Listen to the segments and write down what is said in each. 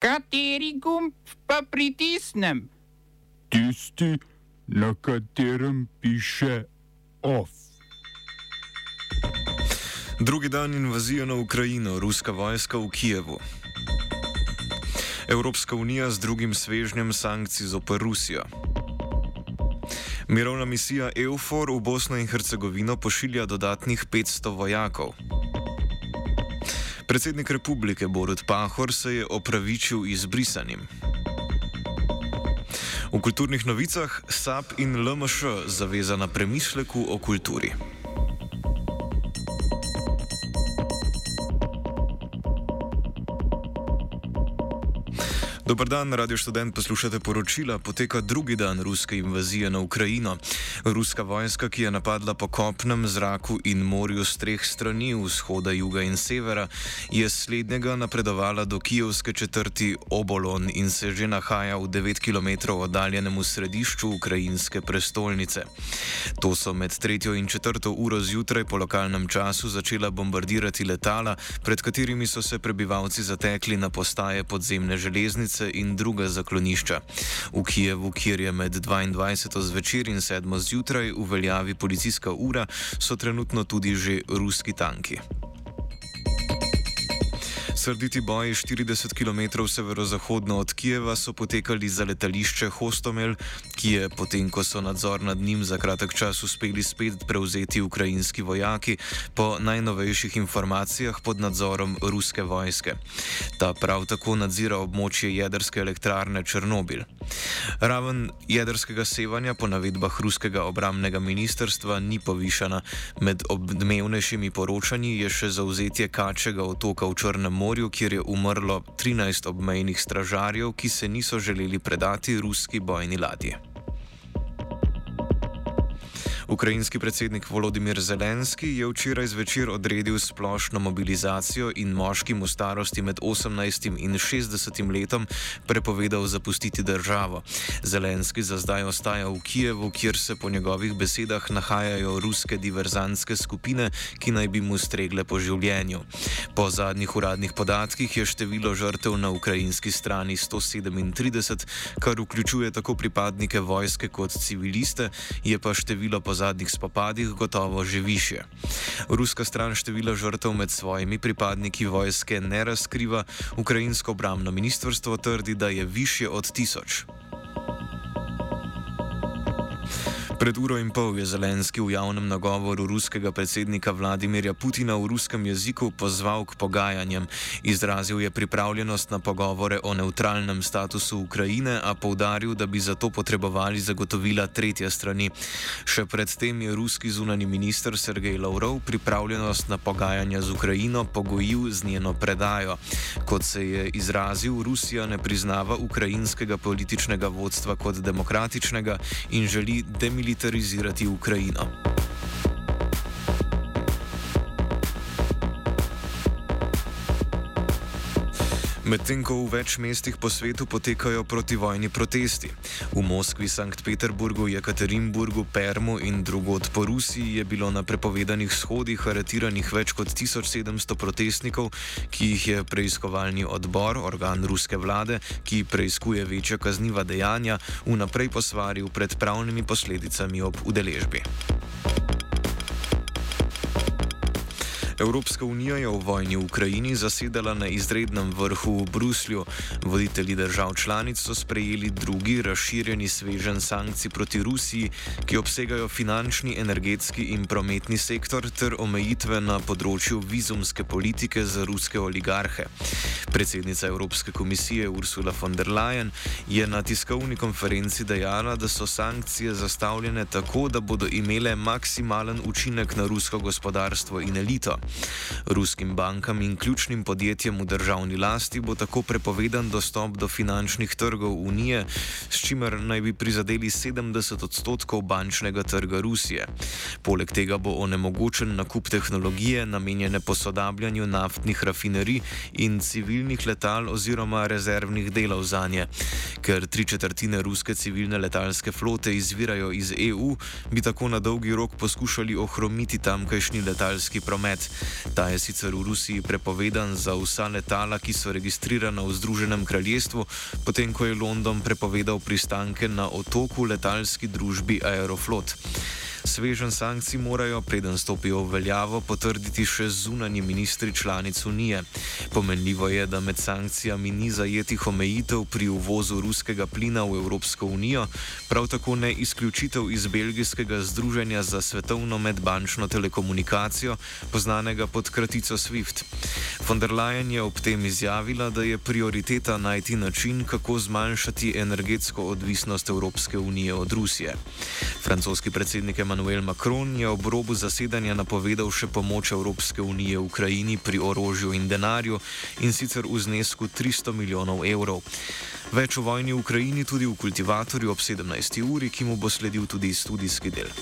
Kateri gumb pa pritisnem? Tisti, na katerem piše OF. Drugi dan invazije na Ukrajino, ruska vojska v Kijevu. Evropska unija z drugim svežnjem sankcij zoper Rusijo. Mirovna misija EUFOR v Bosno in Hercegovino pošilja dodatnih 500 vojakov. Predsednik republike Borut Pahor se je opravičil izbrisanim. V kulturnih novicah SAP in LMŠ zaveza na premisleku o kulturi. Dobar dan, radio študent, poslušate poročila. Poteka drugi dan ruske invazije na Ukrajino. Ruska vojska, ki je napadla po kopnem, zraku in morju z treh strani, vzhoda, juga in severa, je slednjega napredovala do kijevske četrti Obolon in se že nahaja v 9 km oddaljenem središču ukrajinske prestolnice. To so med tretjo in četrto uro zjutraj po lokalnem času začela bombardirati letala, pred katerimi so se prebivalci zatekli na postaje podzemne železnice bolnišnice in druga zaklonišča. V Kijevu, kjer je med 22. zvečer in 7. zjutraj v veljavi policijska ura, so trenutno tudi že ruski tanki. Srditi boji 40 km severozahodno od Kijeva so potekali za letališče Hostomel, ki je potem, ko so nadzor nad njim za kratek čas uspeli spet prevzeti ukrajinski vojaki, po najnovejših informacijah pod nadzorom ruske vojske. Ta prav tako nadzira območje jedrske elektrarne Černobil. Raven jedrskega sevanja po navedbah ruskega obramnega ministrstva ni povišana. Med obdmevnejšimi poročanji je še zauzetje Kačega otoka v Črnem morju morju, kjer je umrlo 13 obmejnih stražarjev, ki se niso želeli predati ruski bojni ladji. Ukrajinski predsednik Volodimir Zelenski je včeraj zvečer odredil splošno mobilizacijo in moškim v starosti med 18 in 60 letom prepovedal zapustiti državo. Zelenski za zdaj ostaja v Kijevu, kjer se po njegovih besedah nahajajo ruske diverzantske skupine, ki naj bi mu stregle po življenju. Po zadnjih uradnih podatkih je število žrtev na ukrajinski strani 137, kar vključuje tako pripadnike vojske kot civiliste, je pa število po zadnjih spopadih gotovo že više. Ruska stran števila žrtev med svojimi pripadniki vojske ne razkriva, ukrajinsko obramno ministrstvo trdi, da je više od tisoč. Pred uro in pol je Zelenski v javnem nagovoru ruskega predsednika Vladimirja Putina v ruskem jeziku pozval k pogajanjem. Izrazil je pripravljenost na pogovore o neutralnem statusu Ukrajine, a povdaril, da bi za to potrebovali zagotovila tretja strani. Še predtem je ruski zunani minister Sergej Lavrov pripravljenost na pogajanja z Ukrajino pogojil z njeno predajo. Kot se je izrazil, Rusija ne priznava ukrajinskega političnega vodstva kot demokratičnega in želi demilitarizirati militarizirati Ukrajino. Medtem ko v več mestih po svetu potekajo protivojni protesti. V Moskvi, Sankt Peterburgu, Jekaterinburgu, Permu in drugod po Rusiji je bilo na prepovedanih shodih aretiranih več kot 1700 protestnikov, ki jih je preiskovalni odbor, organ ruske vlade, ki preiskuje večja kazniva dejanja, vnaprej posvaril pred pravnimi posledicami ob udeležbi. Evropska unija je v vojni v Ukrajini zasedala na izrednem vrhu v Bruslju. Voditelji držav članic so sprejeli drugi razširjeni svežen sankcij proti Rusiji, ki obsegajo finančni, energetski in prometni sektor ter omejitve na področju vizumske politike za ruske oligarhe. Predsednica Evropske komisije Ursula von der Leyen je na tiskovni konferenci dejala, da so sankcije zastavljene tako, da bodo imele maksimalen učinek na rusko gospodarstvo in elito. Ruskim bankam in ključnim podjetjem v državni lasti bo tako prepovedan dostop do finančnih trgov Unije, s čimer naj bi prizadeli 70 odstotkov bančnega trga Rusije. Poleg tega bo onemogočen nakup tehnologije namenjene posodabljanju naftnih rafinerij in civilnih letal oziroma rezervnih delov za nje. Ker tri četrtine ruske civilne letalske flote izvirajo iz EU, bi tako na dolgi rok poskušali ohromiti tamkajšnji letalski promet. Ta je sicer v Rusiji prepovedan za vsa letala, ki so registrirana v Združenem kraljestvu, potem ko je London prepovedal pristanke na otoku letalski družbi Aeroflot. Svežen sankcij morajo, preden stopijo v veljavo, potrditi še zunani ministri članic Unije. Pomenljivo je, da med sankcijami ni zajetih omejitev pri uvozu ruskega plina v Evropsko unijo, prav tako ne izključitev iz Belgijskega združenja za svetovno medbančno telekomunikacijo, poznanega pod kratico SWIFT. Von der Leyen je ob tem izjavila, da je prioriteta najti način, kako zmanjšati energetsko odvisnost Evropske unije od Rusije. Francoski predsednik je Emmanuel Macron je ob robu zasedanja napovedal še pomoč Evropske unije Ukrajini pri orožju in denarju in sicer v znesku 300 milijonov evrov. Več o vojni v Ukrajini tudi v kultivatorju ob 17. uri, ki mu bo sledil tudi studijski del.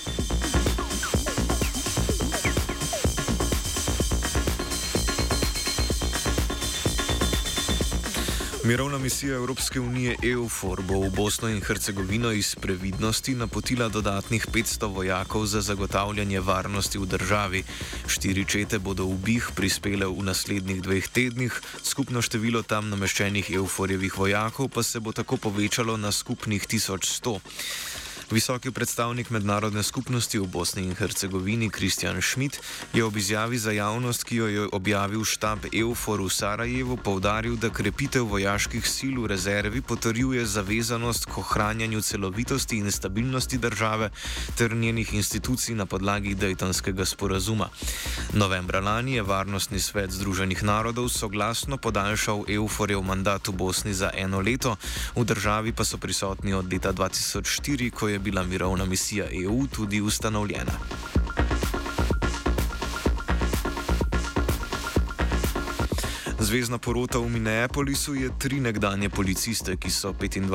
Mirovna misija Evropske unije EUFOR bo v Bosno in Hercegovino iz previdnosti napotila dodatnih 500 vojakov za zagotavljanje varnosti v državi. Štiri čete bodo v Bih prispele v naslednjih dveh tednih, skupno število tam nameščenih EUFORjevih vojakov pa se bo tako povečalo na skupnih 1100. Visoki predstavnik mednarodne skupnosti v Bosni in Hercegovini Kristjan Schmidt je ob izjavi za javnost, ki jo je objavil štab EUFOR v Sarajevu, povdaril, da krepitev vojaških sil v rezervi potrjuje zavezanost k ohranjanju celovitosti in stabilnosti države ter njenih institucij na podlagi Dejtonskega sporazuma. Novembra lani je Varnostni svet Združenih narodov soglasno podaljšal EUFOR-jev mandat v Bosni za eno leto, v državi pa so prisotni od leta 2004, ko je je bila mirovna misija EU tudi ustanovljena. Zvezdna porota v Minneapolisu je tri nekdanje policiste, ki so 25.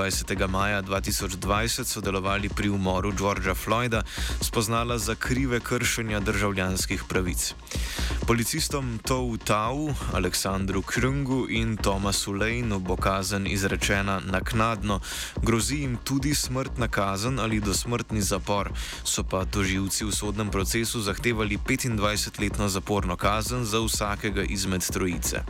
maja 2020 sodelovali pri umoru Georgea Floyda, spoznala za krive kršenja državljanskih pravic. Policistom Tou Tau, Aleksandru Krungu in Tomasu Lejnu bo kazen izrečena naknadno, grozi jim tudi smrtna kazen ali dosmrtni zapor, so pa toživci v sodnem procesu zahtevali 25-letno zaporno kazen za vsakega izmed trojice.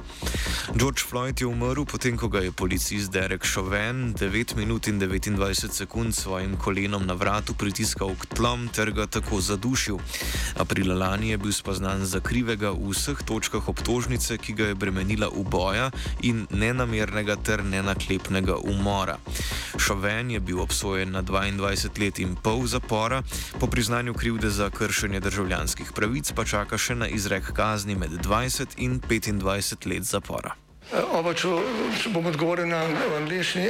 George Floyd je umrl potem, ko ga je policist Derek Chauvin 9 minut in 29 sekund svojim kolenom na vratu pritiskal k tlom ter ga tako zadušil. Aprila lani je bil spoznan za krivega v vseh točkah obtožnice, ki ga je bremenila uboja in nenamernega ter nenaklepnega umora. Šoven je bil obsojen na 22 let in pol zapora, po priznanju krivde za kršenje državljanskih pravic pa čaka še na izrek kazni med 20 in 25 let zapora. Oba, če, če bom odgovoril na angliški.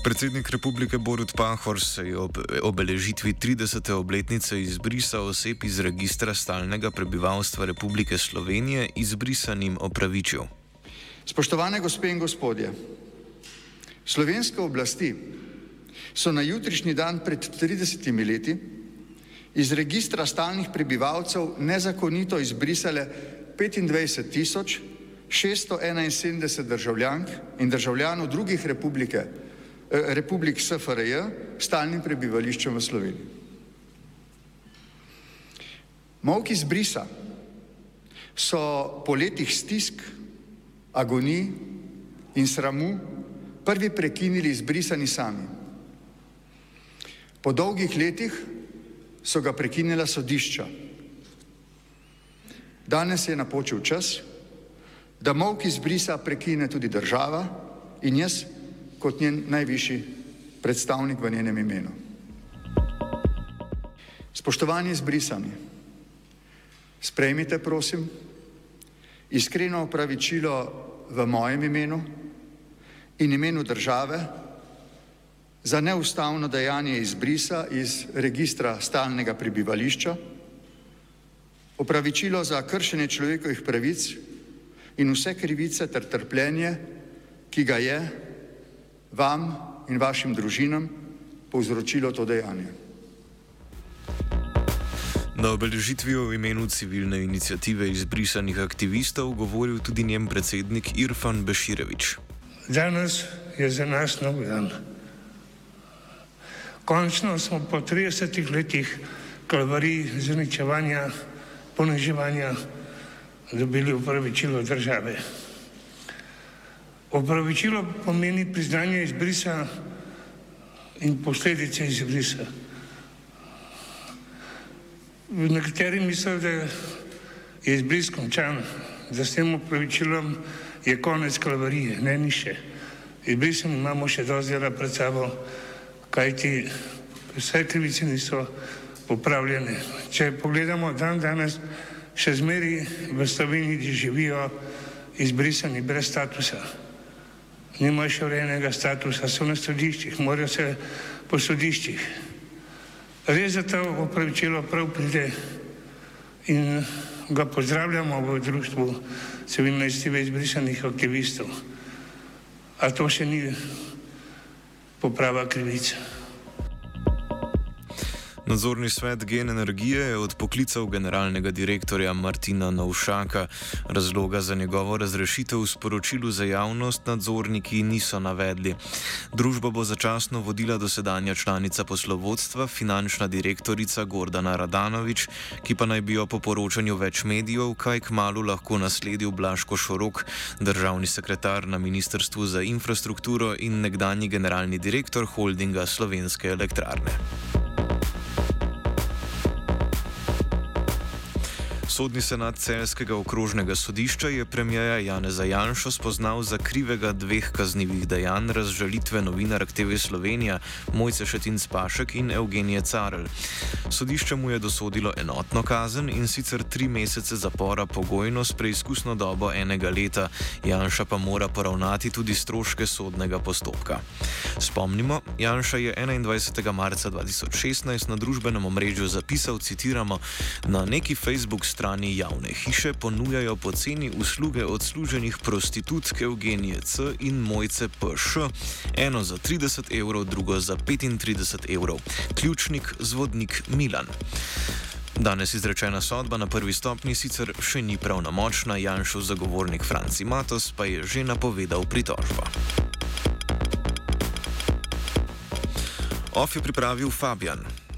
Predsednik republike Borut Pahor se je ob obeležitvi 30. obletnice izbrisa oseb iz registra stalnega prebivalstva Republike Slovenije izbrisanim opravičil. Spoštovane gospe in gospodje, slovenske oblasti so na jutrišnji dan pred 30 leti iz registra stalnih prebivalcev nezakonito izbrisale 25 tisoč 671 državljank in državljanov drugih republike. Eh, republik SFRJ stalnim prebivališčem v Sloveniji. Mavki zbrisa so po letih stisk, agonij in sramu prvi prekinili izbrisani sami. Po dolgih letih so ga prekinila sodišča. Danes je napočil čas, da mavki zbrisa prekine tudi država in jaz kot njen najvišji predstavnik v njenem imenu. Spoštovani izbrisani, sprejmite prosim iskreno opravičilo v mojem imenu in imenu države za neustavno dejanje izbrisa iz registra stalnega prebivališča, opravičilo za kršenje človekovih pravic in vse krivice ter trpljenje, ki ga je vam in vašim družinam povzročilo to dejanje. Na obeležitvi v imenu civilne inicijative izbrisanih aktivistov govoril tudi njen predsednik Irfan Beširevič. Danes je za nas nov dan. Končno smo po 30 letih kalvarij, zaničevanja, poniževanja dobili upravičilo države. Upravičilo pomeni priznanje izbrisa in posledice izbrisa. Nekateri mislijo, da je izbris končan, da s tem upravičilom je konec kalvarije, ne ni še. Izbrisom imamo še dosti dela pred sabo, kajti vse krivice niso popravljene. Če pogledamo dan danes, še zmeri v Sloveniji živijo izbrisani brez statusa. Nimajo še urejenega statusa, so na sodiščih, morajo se po sodiščih. Res za to opravičilo prav pride in ga pozdravljamo v društvu civilne istive izbrisanih aktivistov. A to še ni poprava krivice. Nadzorni svet Gen Energije je odpoklical generalnega direktorja Martina Novšaka. Razloga za njegovo razrešitev v sporočilu za javnost nadzorniki niso navedli. Družbo bo začasno vodila dosedanja članica poslovodstva, finančna direktorica Gordana Radanovič, ki pa naj bi jo po poročanju več medijev kaj k malu lahko nasledil Blaško Šorok, državni sekretar na Ministrstvu za infrastrukturo in nekdani generalni direktor holdinga Slovenske elektrarne. Sodni senat Celskega okrožnega sodišča je premijeja Janeza Janša spoznal za krivega dveh kaznjivih dejanj razžalitve novinark TV Slovenija Mojce Šetin Spašek in Eugenije Carl. Sodišče mu je dosodilo enotno kazen in sicer tri mesece zapora pogojno s preizkusno dobo enega leta, Janša pa mora poravnati tudi stroške sodnega postopka. Spomnimo, Janša je 21. marca 2016 na družbenem omrežju zapisal, citiramo, na neki Facebook strani strani javne hiše ponujajo poceni usluge odsluženih prostitutk Eugenije C in Mojce PŠ, eno za 30 evrov, drugo za 35 evrov. Ključnik zvodnik Milan. Danes izrečena sodba na prvi stopni sicer še ni pravno močna, Janšov zagovornik Franci Matos pa je že napovedal pritožbo. OF je pripravil Fabian.